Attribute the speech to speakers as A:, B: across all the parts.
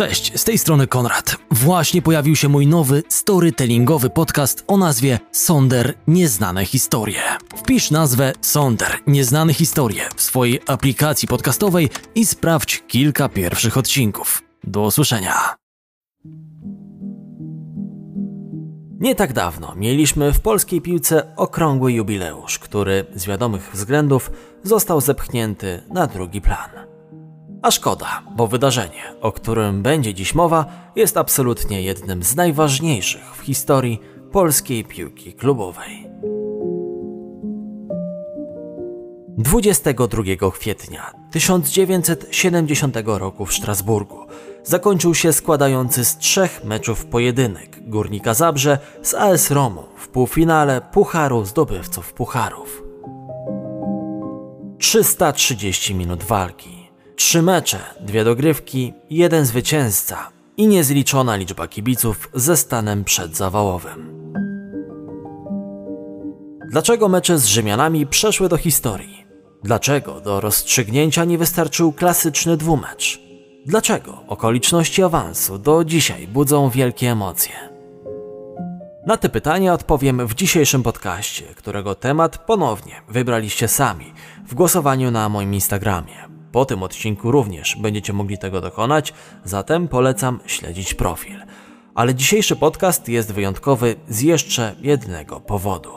A: Cześć, z tej strony Konrad. Właśnie pojawił się mój nowy storytellingowy podcast o nazwie Sonder Nieznane Historie. Wpisz nazwę Sonder Nieznane Historie w swojej aplikacji podcastowej i sprawdź kilka pierwszych odcinków. Do usłyszenia. Nie tak dawno mieliśmy w polskiej piłce okrągły jubileusz, który z wiadomych względów został zepchnięty na drugi plan. A szkoda, bo wydarzenie, o którym będzie dziś mowa, jest absolutnie jednym z najważniejszych w historii polskiej piłki klubowej. 22 kwietnia 1970 roku w Strasburgu zakończył się składający z trzech meczów pojedynek Górnika Zabrze z AS Romą w półfinale Pucharu Zdobywców Pucharów. 330 minut walki Trzy mecze, dwie dogrywki, jeden zwycięzca i niezliczona liczba kibiców ze stanem przedzawałowym. Dlaczego mecze z Rzymianami przeszły do historii? Dlaczego do rozstrzygnięcia nie wystarczył klasyczny dwumecz? Dlaczego okoliczności awansu do dzisiaj budzą wielkie emocje? Na te pytania odpowiem w dzisiejszym podcaście, którego temat ponownie wybraliście sami w głosowaniu na moim Instagramie. Po tym odcinku również będziecie mogli tego dokonać, zatem polecam śledzić profil. Ale dzisiejszy podcast jest wyjątkowy z jeszcze jednego powodu.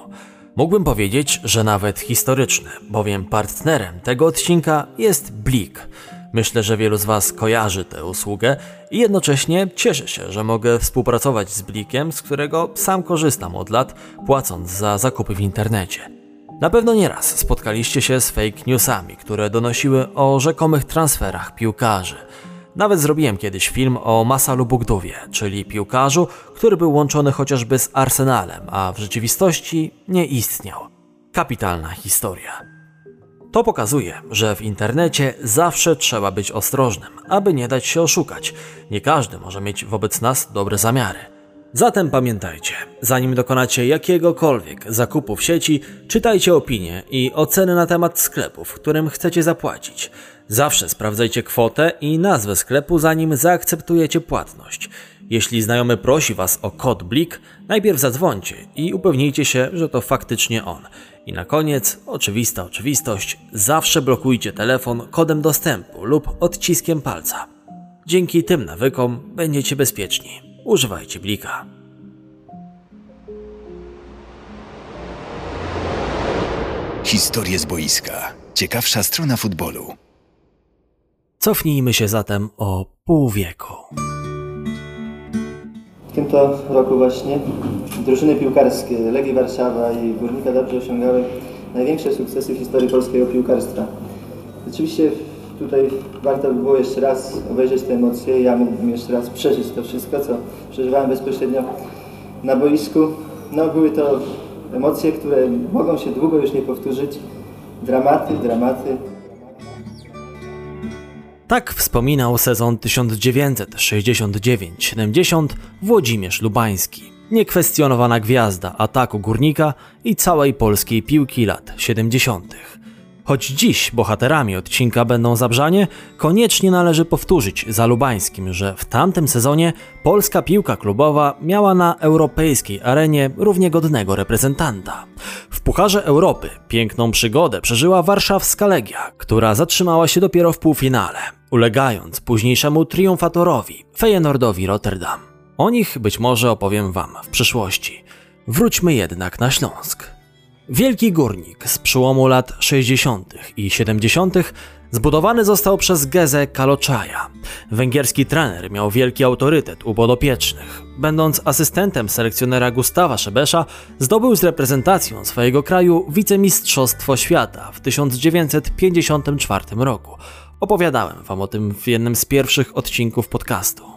A: Mógłbym powiedzieć, że nawet historyczny, bowiem partnerem tego odcinka jest Blik. Myślę, że wielu z Was kojarzy tę usługę i jednocześnie cieszę się, że mogę współpracować z Blikiem, z którego sam korzystam od lat, płacąc za zakupy w internecie. Na pewno nieraz spotkaliście się z fake newsami, które donosiły o rzekomych transferach piłkarzy. Nawet zrobiłem kiedyś film o Masalu Bugdowie, czyli piłkarzu, który był łączony chociażby z Arsenalem, a w rzeczywistości nie istniał. Kapitalna historia. To pokazuje, że w internecie zawsze trzeba być ostrożnym, aby nie dać się oszukać. Nie każdy może mieć wobec nas dobre zamiary. Zatem pamiętajcie, zanim dokonacie jakiegokolwiek zakupu w sieci, czytajcie opinie i oceny na temat sklepu, w którym chcecie zapłacić. Zawsze sprawdzajcie kwotę i nazwę sklepu, zanim zaakceptujecie płatność. Jeśli znajomy prosi Was o kod BLIK, najpierw zadzwońcie i upewnijcie się, że to faktycznie on. I na koniec, oczywista oczywistość, zawsze blokujcie telefon kodem dostępu lub odciskiem palca. Dzięki tym nawykom będziecie bezpieczni używajcie blika.
B: Historie z boiska. Ciekawsza strona futbolu.
A: Cofnijmy się zatem o pół wieku.
C: W tym to roku właśnie drużyny piłkarskie Legii Warszawa i Górnika Dobrze osiągały największe sukcesy w historii polskiego piłkarstwa. Oczywiście tutaj warto by było jeszcze raz obejrzeć te emocje. Ja mógłbym jeszcze raz przeżyć to wszystko, co przeżywałem bezpośrednio na boisku. No, były to emocje, które mogą się długo już nie powtórzyć. Dramaty, dramaty.
A: Tak wspominał sezon 1969-70 Włodzimierz Lubański. Niekwestionowana gwiazda ataku górnika i całej polskiej piłki lat 70. Choć dziś bohaterami odcinka będą Zabrzanie, koniecznie należy powtórzyć za Lubańskim, że w tamtym sezonie polska piłka klubowa miała na europejskiej arenie równie godnego reprezentanta. W Pucharze Europy piękną przygodę przeżyła warszawska Legia, która zatrzymała się dopiero w półfinale, ulegając późniejszemu triumfatorowi Feyenoordowi Rotterdam. O nich być może opowiem Wam w przyszłości. Wróćmy jednak na Śląsk. Wielki górnik z przełomu lat 60. i 70. zbudowany został przez Gezę Kaloczaja. Węgierski trener miał wielki autorytet u podopiecznych. Będąc asystentem selekcjonera Gustawa Szebesza, zdobył z reprezentacją swojego kraju wicemistrzostwo świata w 1954 roku. Opowiadałem wam o tym w jednym z pierwszych odcinków podcastu.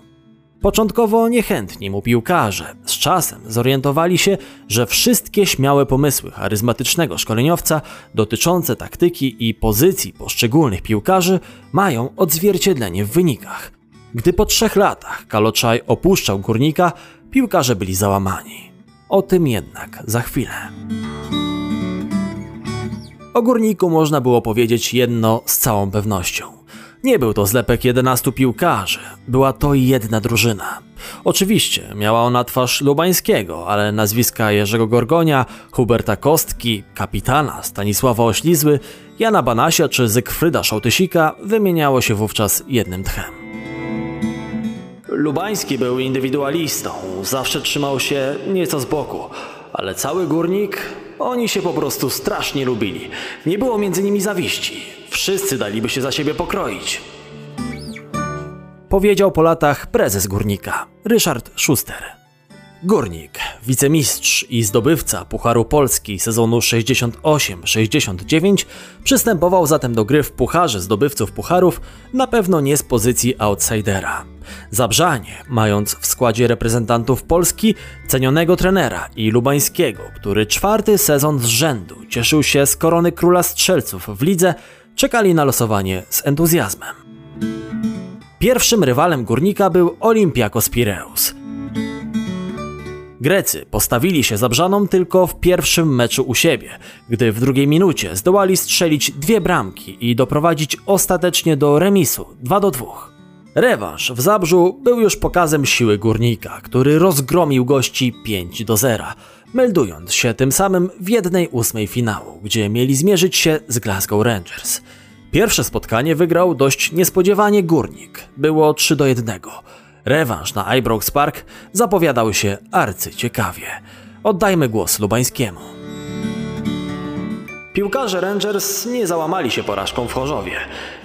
A: Początkowo niechętni mu piłkarze, z czasem zorientowali się, że wszystkie śmiałe pomysły charyzmatycznego szkoleniowca dotyczące taktyki i pozycji poszczególnych piłkarzy mają odzwierciedlenie w wynikach. Gdy po trzech latach Kaloczaj opuszczał górnika, piłkarze byli załamani. O tym jednak za chwilę. O górniku można było powiedzieć jedno z całą pewnością. Nie był to zlepek 11 piłkarzy, była to jedna drużyna. Oczywiście miała ona twarz Lubańskiego, ale nazwiska Jerzego Gorgonia, Huberta Kostki, kapitana Stanisława Oślizły, Jana Banasia czy Zygfryda Szałtysika wymieniało się wówczas jednym tchem. Lubański był indywidualistą, zawsze trzymał się nieco z boku, ale cały górnik, oni się po prostu strasznie lubili. Nie było między nimi zawiści. Wszyscy daliby się za siebie pokroić. Powiedział po latach prezes górnika, Ryszard Schuster. Górnik, wicemistrz i zdobywca Pucharu Polski sezonu 68-69 przystępował zatem do gry w Pucharze zdobywców Pucharów na pewno nie z pozycji outsidera. Zabrzanie, mając w składzie reprezentantów Polski cenionego trenera i Lubańskiego, który czwarty sezon z rzędu cieszył się z korony króla strzelców w lidze, czekali na losowanie z entuzjazmem. Pierwszym rywalem górnika był Olympiakos Pireus. Grecy postawili się zabrzaną tylko w pierwszym meczu u siebie, gdy w drugiej minucie zdołali strzelić dwie bramki i doprowadzić ostatecznie do remisu 2 do 2. Rewanż w Zabrzu był już pokazem siły górnika, który rozgromił gości 5 do 0, meldując się tym samym w jednej ósmej finału, gdzie mieli zmierzyć się z Glasgow Rangers. Pierwsze spotkanie wygrał dość niespodziewanie górnik. Było 3 do 1. Rewanż na Ibrox Park zapowiadał się arcyciekawie. Oddajmy głos Lubańskiemu. Piłkarze Rangers nie załamali się porażką w Chorzowie.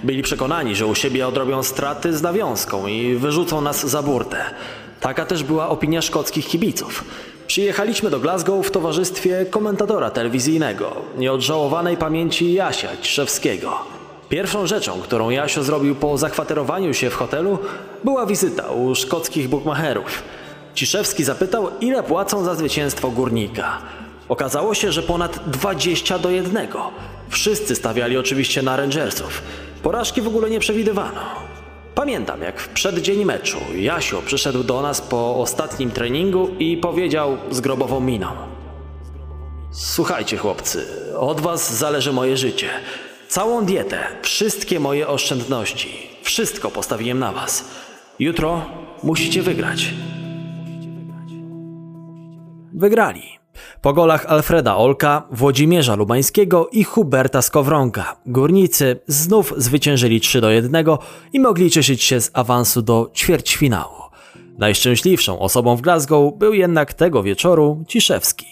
A: Byli przekonani, że u siebie odrobią straty z nawiązką i wyrzucą nas za burtę. Taka też była opinia szkockich kibiców. Przyjechaliśmy do Glasgow w towarzystwie komentatora telewizyjnego, nieodżałowanej pamięci Jasia Ciszewskiego. Pierwszą rzeczą, którą Jasio zrobił po zakwaterowaniu się w hotelu, była wizyta u szkockich bukmacherów. Ciszewski zapytał, ile płacą za zwycięstwo górnika. Okazało się, że ponad 20 do 1. Wszyscy stawiali oczywiście na Rangersów. Porażki w ogóle nie przewidywano. Pamiętam, jak w przeddzień meczu Jasio przyszedł do nas po ostatnim treningu i powiedział z grobową miną: Słuchajcie, chłopcy, od was zależy moje życie. Całą dietę, wszystkie moje oszczędności, wszystko postawiłem na was. Jutro musicie wygrać. Wygrali. Po golach Alfreda Olka, Włodzimierza Lubańskiego i Huberta Skowronka górnicy znów zwyciężyli 3 do 1 i mogli cieszyć się z awansu do ćwierćfinału. Najszczęśliwszą osobą w Glasgow był jednak tego wieczoru Ciszewski.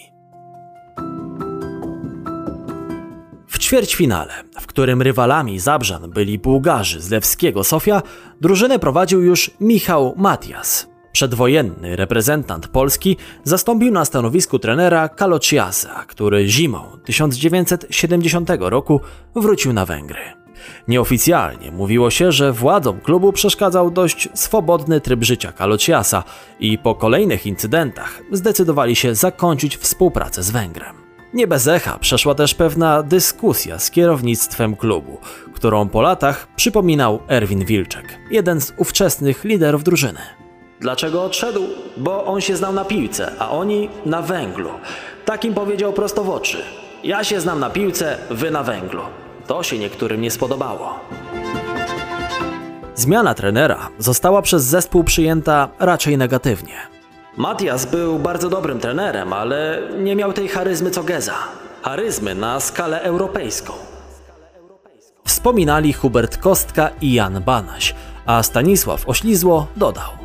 A: W ćwierćfinale, w którym rywalami Zabrzan byli Bułgarzy z Lewskiego Sofia, drużynę prowadził już Michał Matias. Przedwojenny reprezentant Polski zastąpił na stanowisku trenera Kalociasa, który zimą 1970 roku wrócił na Węgry. Nieoficjalnie mówiło się, że władzom klubu przeszkadzał dość swobodny tryb życia Kalociasa i po kolejnych incydentach zdecydowali się zakończyć współpracę z Węgrem. Nie bez echa przeszła też pewna dyskusja z kierownictwem klubu, którą po latach przypominał Erwin Wilczek, jeden z ówczesnych liderów drużyny. Dlaczego odszedł? Bo on się znał na piłce, a oni na węglu. Takim powiedział prosto w oczy. Ja się znam na piłce, wy na węglu. To się niektórym nie spodobało. Zmiana trenera została przez zespół przyjęta raczej negatywnie. Matias był bardzo dobrym trenerem, ale nie miał tej charyzmy co Geza. Charyzmy na skalę europejską. Wspominali Hubert Kostka i Jan Banaś, a Stanisław Oślizło dodał.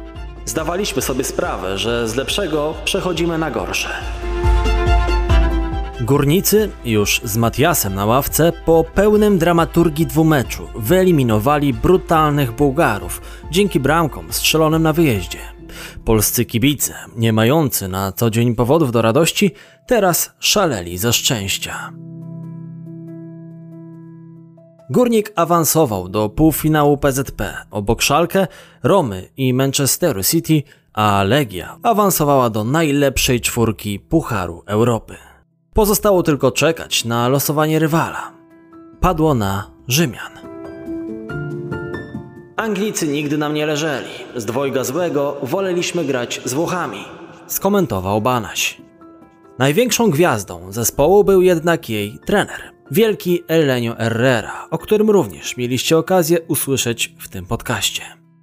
A: Zdawaliśmy sobie sprawę, że z lepszego przechodzimy na gorsze. Górnicy, już z Matiasem na ławce, po pełnym dramaturgii dwumeczu wyeliminowali brutalnych Bułgarów dzięki bramkom strzelonym na wyjeździe. Polscy kibice, nie mający na co dzień powodów do radości, teraz szaleli ze szczęścia. Górnik awansował do półfinału PZP obok Szalkę, Romy i Manchesteru City, a Legia awansowała do najlepszej czwórki Pucharu Europy. Pozostało tylko czekać na losowanie rywala. Padło na Rzymian. Anglicy nigdy nam nie leżeli. Z dwojga złego woleliśmy grać z Włochami, skomentował Banaś. Największą gwiazdą zespołu był jednak jej trener, Wielki Elenio Herrera, o którym również mieliście okazję usłyszeć w tym podcaście.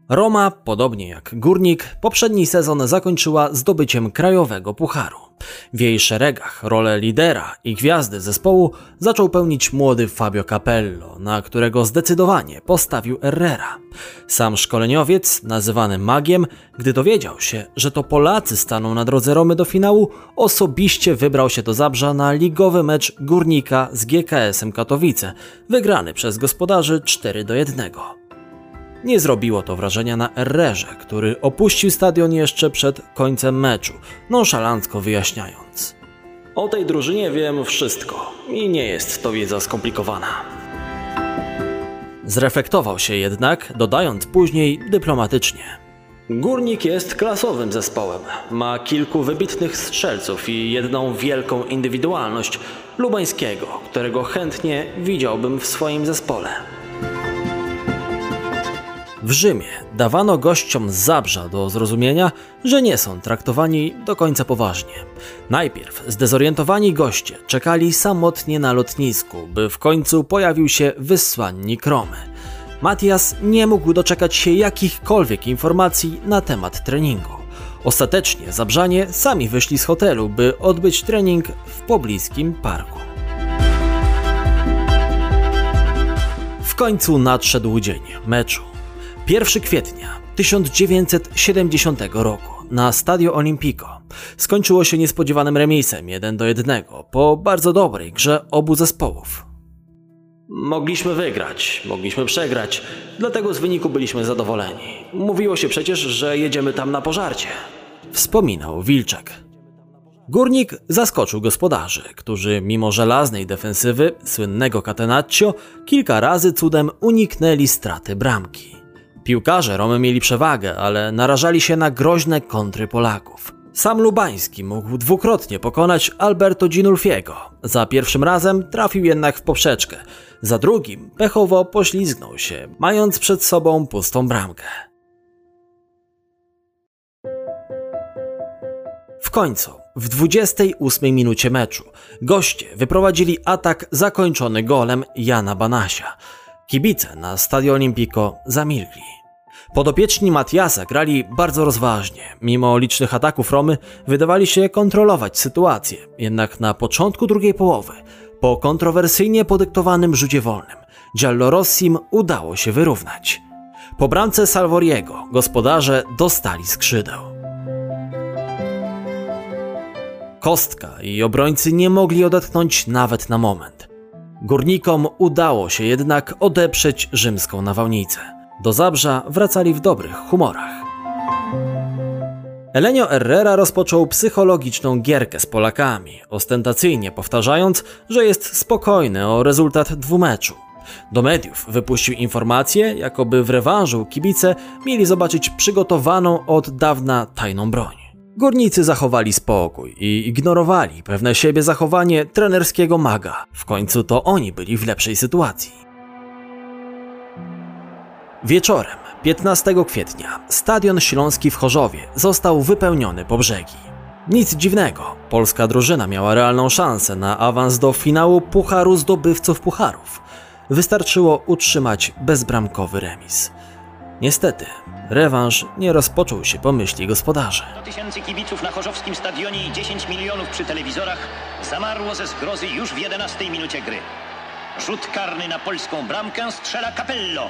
A: Roma, podobnie jak Górnik, poprzedni sezon zakończyła zdobyciem krajowego pucharu. W jej szeregach rolę lidera i gwiazdy zespołu zaczął pełnić młody Fabio Capello, na którego zdecydowanie postawił Herrera. Sam szkoleniowiec, nazywany magiem, gdy dowiedział się, że to Polacy staną na drodze Romy do finału, osobiście wybrał się do Zabrza na ligowy mecz Górnika z GKS-em Katowice, wygrany przez gospodarzy 4 do 1. Nie zrobiło to wrażenia na Errerze, który opuścił stadion jeszcze przed końcem meczu, nonszalancko wyjaśniając. O tej drużynie wiem wszystko i nie jest to wiedza skomplikowana. Zreflektował się jednak, dodając później dyplomatycznie. Górnik jest klasowym zespołem. Ma kilku wybitnych strzelców i jedną wielką indywidualność Lubańskiego, którego chętnie widziałbym w swoim zespole. W Rzymie dawano gościom Zabrza do zrozumienia, że nie są traktowani do końca poważnie. Najpierw zdezorientowani goście czekali samotnie na lotnisku, by w końcu pojawił się wysłannik Romy. Matias nie mógł doczekać się jakichkolwiek informacji na temat treningu. Ostatecznie Zabrzanie sami wyszli z hotelu, by odbyć trening w pobliskim parku. W końcu nadszedł dzień meczu. 1 kwietnia 1970 roku na Stadio Olimpico skończyło się niespodziewanym remisem 1 do 1 po bardzo dobrej grze obu zespołów. Mogliśmy wygrać, mogliśmy przegrać, dlatego z wyniku byliśmy zadowoleni. Mówiło się przecież, że jedziemy tam na pożarcie. Wspominał Wilczek. Górnik zaskoczył gospodarzy, którzy mimo żelaznej defensywy słynnego Catenaccio kilka razy cudem uniknęli straty bramki. Piłkarze Romy mieli przewagę, ale narażali się na groźne kontry Polaków. Sam Lubański mógł dwukrotnie pokonać Alberto Ginulfiego. Za pierwszym razem trafił jednak w poprzeczkę, za drugim pechowo poślizgnął się, mając przed sobą pustą bramkę. W końcu, w 28 minucie meczu, goście wyprowadzili atak zakończony golem Jana Banasia. Kibice na Stadio Olimpico zamilkli. Podopieczni Matiasa grali bardzo rozważnie. Mimo licznych ataków Romy wydawali się kontrolować sytuację. Jednak na początku drugiej połowy, po kontrowersyjnie podyktowanym rzucie wolnym, Giallorossim udało się wyrównać. Po bramce Salvoriego gospodarze dostali skrzydeł. Kostka i obrońcy nie mogli odetchnąć nawet na moment. Górnikom udało się jednak odeprzeć rzymską nawałnicę. Do Zabrza wracali w dobrych humorach. Elenio Herrera rozpoczął psychologiczną gierkę z Polakami, ostentacyjnie powtarzając, że jest spokojny o rezultat dwumeczu. Do mediów wypuścił informację, jakoby w rewanżu kibice mieli zobaczyć przygotowaną od dawna tajną broń. Górnicy zachowali spokój i ignorowali pewne siebie zachowanie trenerskiego maga. W końcu to oni byli w lepszej sytuacji. Wieczorem 15 kwietnia Stadion Śląski w Chorzowie został wypełniony po brzegi. Nic dziwnego, polska drużyna miała realną szansę na awans do finału Pucharu Zdobywców Pucharów. Wystarczyło utrzymać bezbramkowy remis. Niestety, rewanż nie rozpoczął się po myśli gospodarzy.
D: 100 tysięcy kibiców na chorzowskim stadionie i 10 milionów przy telewizorach zamarło ze zgrozy już w 11 minucie gry. Rzut karny na polską bramkę strzela Capello.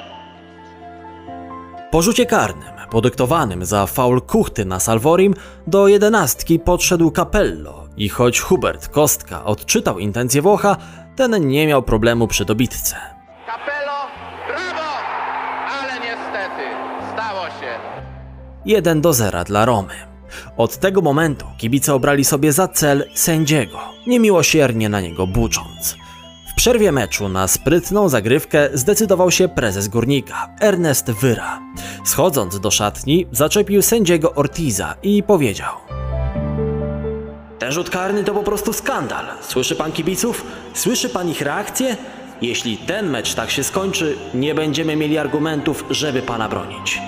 A: Po rzucie karnym, podyktowanym za faul Kuchty na Salvorim, do jedenastki podszedł Capello i choć Hubert Kostka odczytał intencje Włocha, ten nie miał problemu przy dobitce. 1 do 0 dla Romy. Od tego momentu kibice obrali sobie za cel sędziego, niemiłosiernie na niego bucząc. W przerwie meczu na sprytną zagrywkę zdecydował się prezes górnika, Ernest Wyra. Schodząc do szatni, zaczepił sędziego Ortiza i powiedział: Ten rzut karny to po prostu skandal. Słyszy pan kibiców? Słyszy pan ich reakcję? Jeśli ten mecz tak się skończy, nie będziemy mieli argumentów, żeby pana bronić.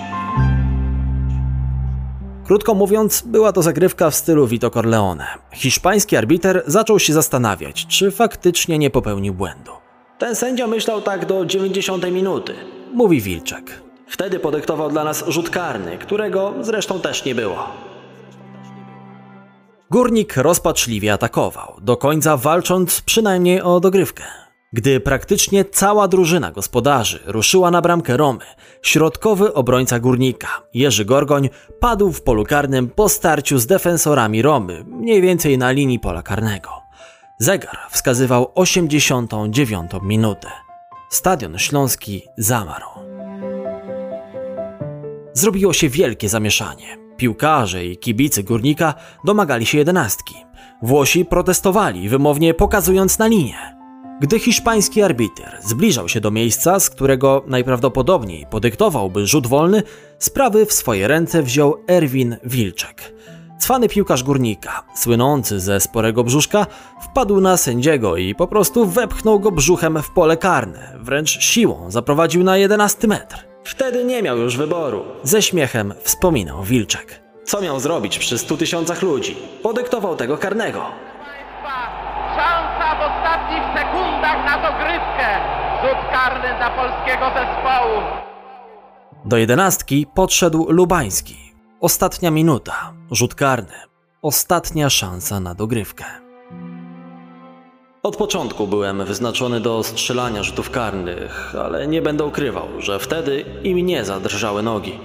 A: Krótko mówiąc, była to zagrywka w stylu Vito Corleone. Hiszpański arbiter zaczął się zastanawiać, czy faktycznie nie popełnił błędu. Ten sędzia myślał tak do 90 minuty, mówi Wilczek. Wtedy podyktował dla nas rzut karny, którego zresztą też nie było. Górnik rozpaczliwie atakował, do końca walcząc przynajmniej o dogrywkę. Gdy praktycznie cała drużyna gospodarzy ruszyła na bramkę Romy, środkowy obrońca górnika, Jerzy Gorgoń, padł w polu karnym po starciu z defensorami Romy, mniej więcej na linii pola karnego. Zegar wskazywał 89 minutę. Stadion Śląski zamarł. Zrobiło się wielkie zamieszanie. Piłkarze i kibicy górnika domagali się jedenastki. Włosi protestowali, wymownie pokazując na linię. Gdy hiszpański arbiter zbliżał się do miejsca, z którego najprawdopodobniej podyktowałby rzut wolny, sprawy w swoje ręce wziął Erwin Wilczek. Cwany piłkarz górnika, słynący ze sporego brzuszka, wpadł na sędziego i po prostu wepchnął go brzuchem w pole karne, wręcz siłą zaprowadził na 11 metr. Wtedy nie miał już wyboru. Ze śmiechem wspominał Wilczek. Co miał zrobić przy 100 tysiącach ludzi? Podyktował tego karnego.
E: Szansa w dogrywkę. Rzut karny dla polskiego zespołu.
A: Do jedenastki podszedł Lubański. Ostatnia minuta, rzut karny. Ostatnia szansa na dogrywkę. Od początku byłem wyznaczony do strzelania rzutów karnych, ale nie będę ukrywał, że wtedy i mnie zadrżały nogi.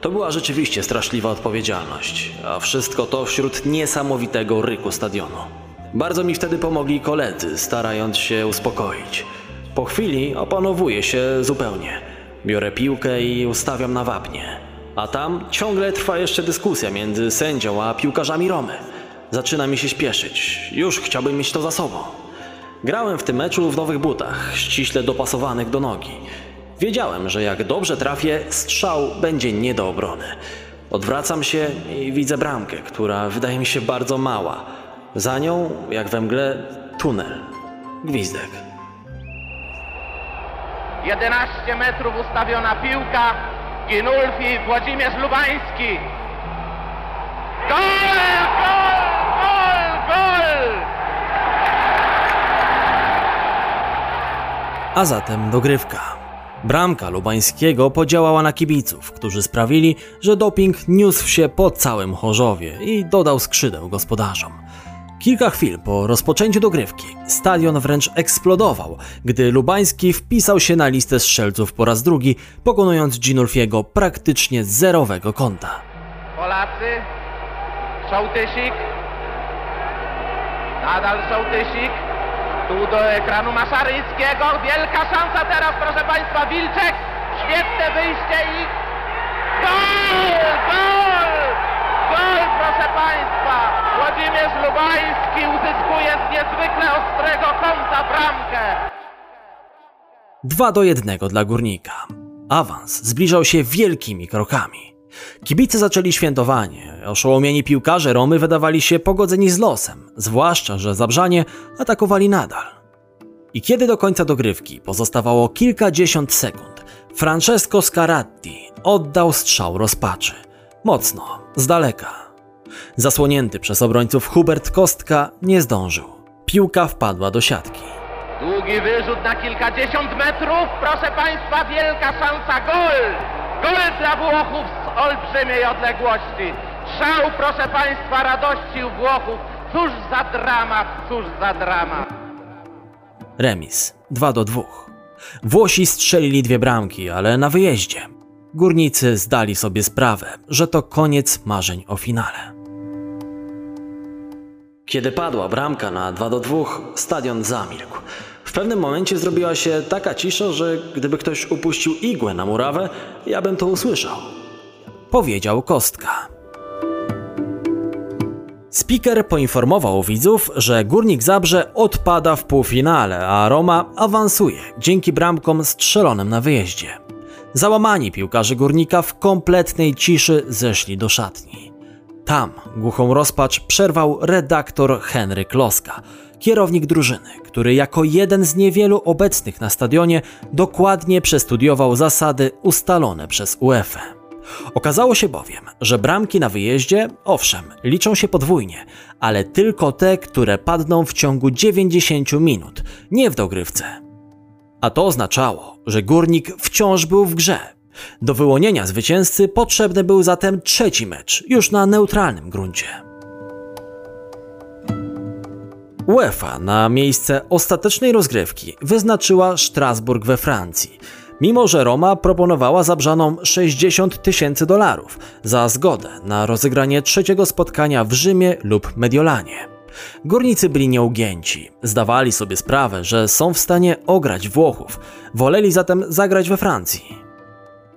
A: To była rzeczywiście straszliwa odpowiedzialność, a wszystko to wśród niesamowitego ryku stadionu. Bardzo mi wtedy pomogli koledzy, starając się uspokoić. Po chwili opanowuję się zupełnie. Biorę piłkę i ustawiam na wapnie. A tam ciągle trwa jeszcze dyskusja między sędzią a piłkarzami Romy. Zaczyna mi się śpieszyć. Już chciałbym mieć to za sobą. Grałem w tym meczu w nowych butach, ściśle dopasowanych do nogi. Wiedziałem, że jak dobrze trafię, strzał będzie nie do obrony. Odwracam się i widzę bramkę, która wydaje mi się bardzo mała. Za nią, jak we mgle, tunel. Gwizdek.
E: 11 metrów ustawiona piłka. Ginulfi, Włodzimierz Lubański. Gol! Gol! Gol! Gol!
A: A zatem dogrywka. Bramka Lubańskiego podziałała na kibiców, którzy sprawili, że doping niósł się po całym Chorzowie i dodał skrzydeł gospodarzom. Kilka chwil po rozpoczęciu dogrywki stadion wręcz eksplodował, gdy Lubański wpisał się na listę strzelców po raz drugi, pokonując Ginulfiego praktycznie zerowego kąta.
E: Polacy. Sołtysik. Nadal Sołtysik. Tu do ekranu Maszaryńskiego. Wielka szansa teraz, proszę Państwa. Wilczek. Świetne wyjście i... Gol! Gol! Gol, proszę Państwa! Włodzimierz Lubański uzyskuje z niezwykle ostrego kąta bramkę.
A: 2 do 1 dla górnika. Awans zbliżał się wielkimi krokami. Kibice zaczęli świętowanie. Oszołomieni piłkarze Romy wydawali się pogodzeni z losem, zwłaszcza, że Zabrzanie atakowali nadal. I kiedy do końca dogrywki pozostawało kilkadziesiąt sekund, Francesco Scaratti oddał strzał rozpaczy. Mocno, z daleka. Zasłonięty przez obrońców Hubert Kostka nie zdążył. Piłka wpadła do siatki.
E: Długi wyrzut na kilkadziesiąt metrów. Proszę Państwa, wielka szansa. Gol! Gol dla Włochów z olbrzymiej odległości. Szał, proszę Państwa, radości u Włochów. Cóż za dramat, cóż za dramat.
A: Remis 2 do 2. Włosi strzelili dwie bramki, ale na wyjeździe. Górnicy zdali sobie sprawę, że to koniec marzeń o finale. Kiedy padła bramka na 2 do 2, stadion zamilkł. W pewnym momencie zrobiła się taka cisza, że gdyby ktoś upuścił igłę na murawę, ja bym to usłyszał. Powiedział Kostka. Speaker poinformował widzów, że Górnik Zabrze odpada w półfinale, a Roma awansuje dzięki bramkom strzelonym na wyjeździe. Załamani piłkarze Górnika w kompletnej ciszy zeszli do szatni. Tam głuchą rozpacz przerwał redaktor Henryk Loska, kierownik drużyny, który jako jeden z niewielu obecnych na stadionie dokładnie przestudiował zasady ustalone przez UEFA. Okazało się bowiem, że bramki na wyjeździe, owszem, liczą się podwójnie, ale tylko te, które padną w ciągu 90 minut, nie w dogrywce. A to oznaczało, że górnik wciąż był w grze. Do wyłonienia zwycięzcy potrzebny był zatem trzeci mecz, już na neutralnym gruncie. UEFA na miejsce ostatecznej rozgrywki wyznaczyła Strasburg we Francji, mimo że Roma proponowała zabrzaną 60 tysięcy dolarów za zgodę na rozegranie trzeciego spotkania w Rzymie lub Mediolanie. Górnicy byli nieugięci, zdawali sobie sprawę, że są w stanie ograć Włochów, woleli zatem zagrać we Francji.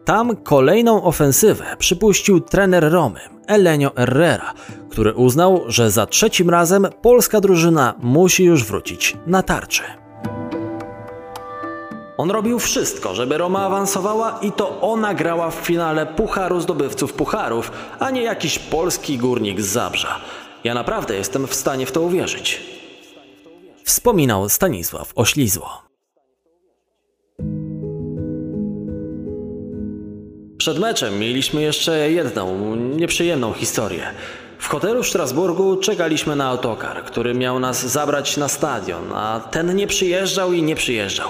A: Tam kolejną ofensywę przypuścił trener Romy, Elenio Herrera, który uznał, że za trzecim razem polska drużyna musi już wrócić na tarczę. On robił wszystko, żeby Roma awansowała i to ona grała w finale Pucharu Zdobywców Pucharów, a nie jakiś polski górnik z Zabrza. Ja naprawdę jestem w stanie w to uwierzyć. Wspominał Stanisław Oślizło. Przed meczem mieliśmy jeszcze jedną nieprzyjemną historię. W hotelu w Strasburgu czekaliśmy na autokar, który miał nas zabrać na stadion, a ten nie przyjeżdżał i nie przyjeżdżał.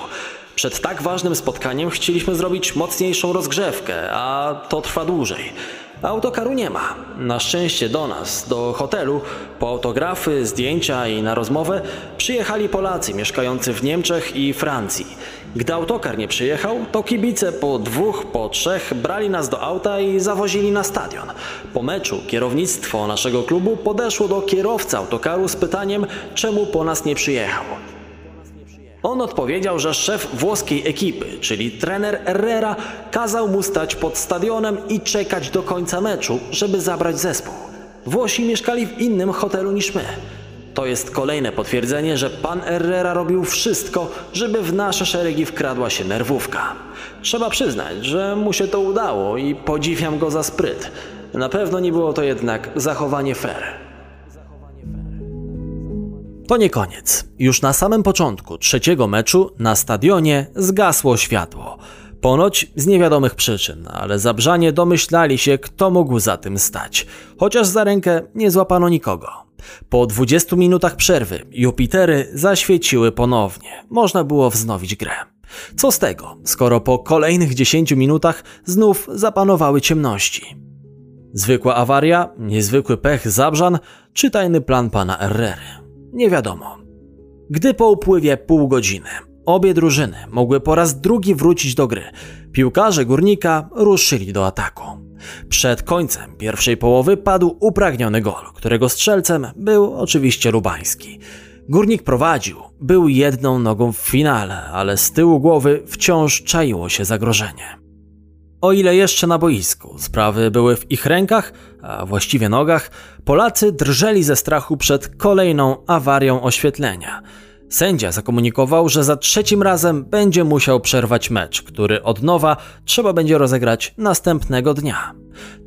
A: Przed tak ważnym spotkaniem chcieliśmy zrobić mocniejszą rozgrzewkę, a to trwa dłużej. Autokaru nie ma. Na szczęście do nas, do hotelu, po autografy, zdjęcia i na rozmowę przyjechali Polacy mieszkający w Niemczech i Francji. Gdy autokar nie przyjechał, to kibice po dwóch, po trzech brali nas do auta i zawozili na stadion. Po meczu kierownictwo naszego klubu podeszło do kierowcy autokaru z pytaniem, czemu po nas nie przyjechał. On odpowiedział, że szef włoskiej ekipy, czyli trener Herrera, kazał mu stać pod stadionem i czekać do końca meczu, żeby zabrać zespół. Włosi mieszkali w innym hotelu niż my. To jest kolejne potwierdzenie, że pan Herrera robił wszystko, żeby w nasze szeregi wkradła się nerwówka. Trzeba przyznać, że mu się to udało i podziwiam go za spryt. Na pewno nie było to jednak zachowanie fair. To nie koniec. Już na samym początku trzeciego meczu na stadionie zgasło światło. Ponoć z niewiadomych przyczyn, ale zabrzanie domyślali się, kto mógł za tym stać, chociaż za rękę nie złapano nikogo. Po 20 minutach przerwy Jupitery zaświeciły ponownie. Można było wznowić grę. Co z tego, skoro po kolejnych 10 minutach znów zapanowały ciemności? Zwykła awaria, niezwykły pech Zabrzan czy tajny plan pana Herrery? Nie wiadomo. Gdy po upływie pół godziny obie drużyny mogły po raz drugi wrócić do gry, piłkarze górnika ruszyli do ataku. Przed końcem pierwszej połowy padł upragniony gol, którego strzelcem był oczywiście Lubański. Górnik prowadził, był jedną nogą w finale, ale z tyłu głowy wciąż czaiło się zagrożenie. O ile jeszcze na boisku sprawy były w ich rękach, a właściwie nogach, Polacy drżeli ze strachu przed kolejną awarią oświetlenia. Sędzia zakomunikował, że za trzecim razem będzie musiał przerwać mecz, który od nowa trzeba będzie rozegrać następnego dnia.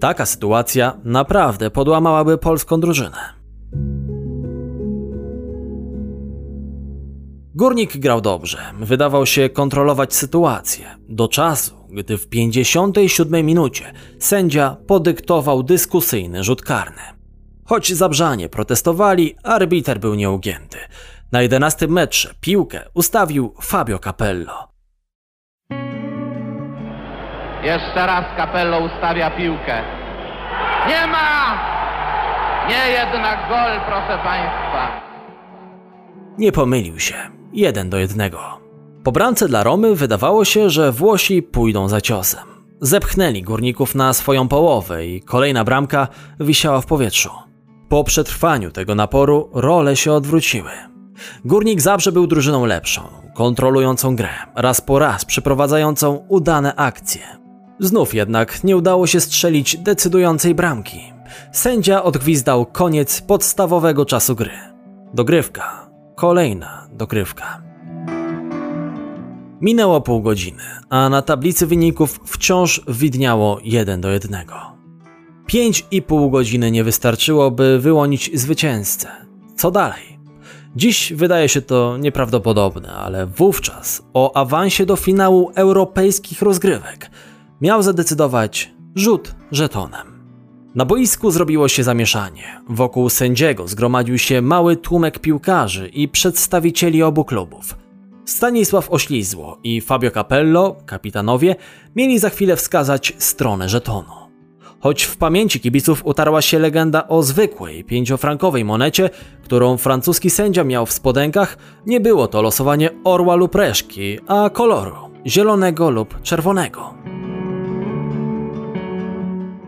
A: Taka sytuacja naprawdę podłamałaby polską drużynę. Górnik grał dobrze, wydawał się kontrolować sytuację, do czasu, gdy w 57 minucie sędzia podyktował dyskusyjny rzut karny. Choć zabrzanie protestowali, arbiter był nieugięty. Na 11 metrze piłkę ustawił Fabio Capello.
E: Jeszcze raz Capello ustawia piłkę. Nie ma! Nie jednak gol, proszę Państwa.
A: Nie pomylił się. Jeden do jednego. Po bramce dla Romy wydawało się, że Włosi pójdą za ciosem. Zepchnęli górników na swoją połowę i kolejna bramka wisiała w powietrzu. Po przetrwaniu tego naporu role się odwróciły. Górnik Zabrze był drużyną lepszą, kontrolującą grę, raz po raz przeprowadzającą udane akcje. Znów jednak nie udało się strzelić decydującej bramki. Sędzia odgwizdał koniec podstawowego czasu gry. Dogrywka. Kolejna dogrywka. Minęło pół godziny, a na tablicy wyników wciąż widniało 1 do 1. Pięć i pół godziny nie wystarczyło, by wyłonić zwycięzcę. Co dalej? Dziś wydaje się to nieprawdopodobne, ale wówczas o awansie do finału europejskich rozgrywek miał zadecydować Rzut żetonem. Na boisku zrobiło się zamieszanie. Wokół sędziego zgromadził się mały tłumek piłkarzy i przedstawicieli obu klubów. Stanisław Oślizło i Fabio Capello, kapitanowie, mieli za chwilę wskazać stronę żetonu. Choć w pamięci kibiców utarła się legenda o zwykłej, pięciofrankowej monecie, którą francuski sędzia miał w spodenkach, nie było to losowanie orła lub reszki, a koloru zielonego lub czerwonego.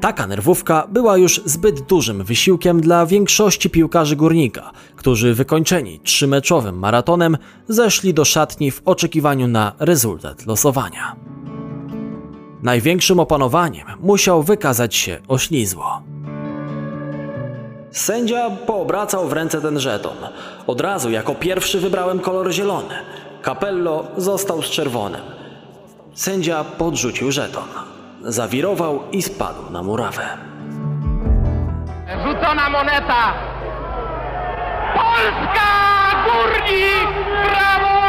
A: Taka nerwówka była już zbyt dużym wysiłkiem dla większości piłkarzy górnika, którzy wykończeni trzymeczowym maratonem zeszli do szatni w oczekiwaniu na rezultat losowania. Największym opanowaniem musiał wykazać się oślizło. Sędzia poobracał w ręce ten żeton. Od razu jako pierwszy wybrałem kolor zielony. Capello został z czerwonym. Sędzia podrzucił żeton. Zawirował i spadł na murawę.
E: Rzucona moneta. Polska! Górnik! Brawo!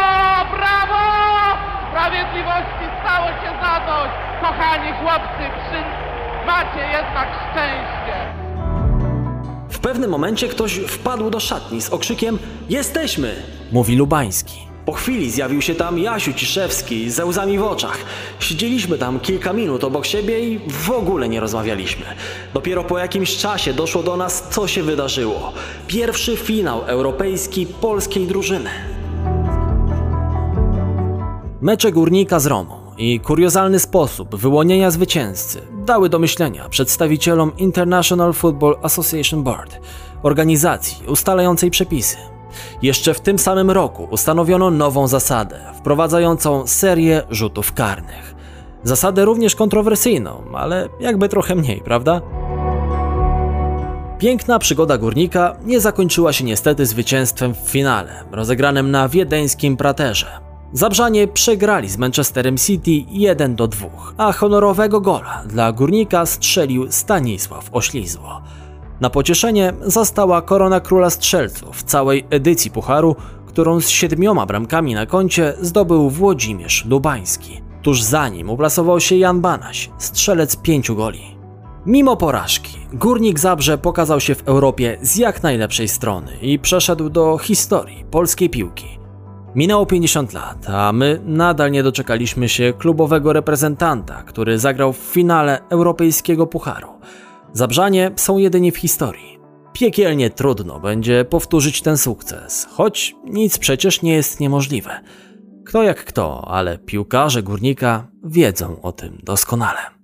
E: Brawo! Sprawiedliwości stało się zadość. Kochani chłopcy, przy... macie jednak szczęście.
A: W pewnym momencie ktoś wpadł do szatni z okrzykiem Jesteśmy! mówi Lubański. Po chwili zjawił się tam Jasiu Ciszewski ze łzami w oczach. Siedzieliśmy tam kilka minut obok siebie i w ogóle nie rozmawialiśmy. Dopiero po jakimś czasie doszło do nas, co się wydarzyło. Pierwszy finał europejski polskiej drużyny. Mecze Górnika z Romą i kuriozalny sposób wyłonienia zwycięzcy dały do myślenia przedstawicielom International Football Association Board, organizacji ustalającej przepisy. Jeszcze w tym samym roku ustanowiono nową zasadę, wprowadzającą serię rzutów karnych. Zasadę również kontrowersyjną, ale jakby trochę mniej, prawda? Piękna przygoda górnika nie zakończyła się niestety zwycięstwem w finale, rozegranym na wiedeńskim praterze. Zabrzanie przegrali z Manchesterem City 1 do 2, a honorowego gola dla górnika strzelił Stanisław Oślizło. Na pocieszenie została korona króla strzelców całej edycji Pucharu, którą z siedmioma bramkami na koncie zdobył Włodzimierz Lubański. Tuż za nim uplasował się Jan Banaś, strzelec pięciu goli. Mimo porażki, Górnik Zabrze pokazał się w Europie z jak najlepszej strony i przeszedł do historii polskiej piłki. Minęło 50 lat, a my nadal nie doczekaliśmy się klubowego reprezentanta, który zagrał w finale europejskiego pucharu. Zabrzanie są jedynie w historii. Piekielnie trudno będzie powtórzyć ten sukces, choć nic przecież nie jest niemożliwe. Kto jak kto, ale piłkarze górnika wiedzą o tym doskonale.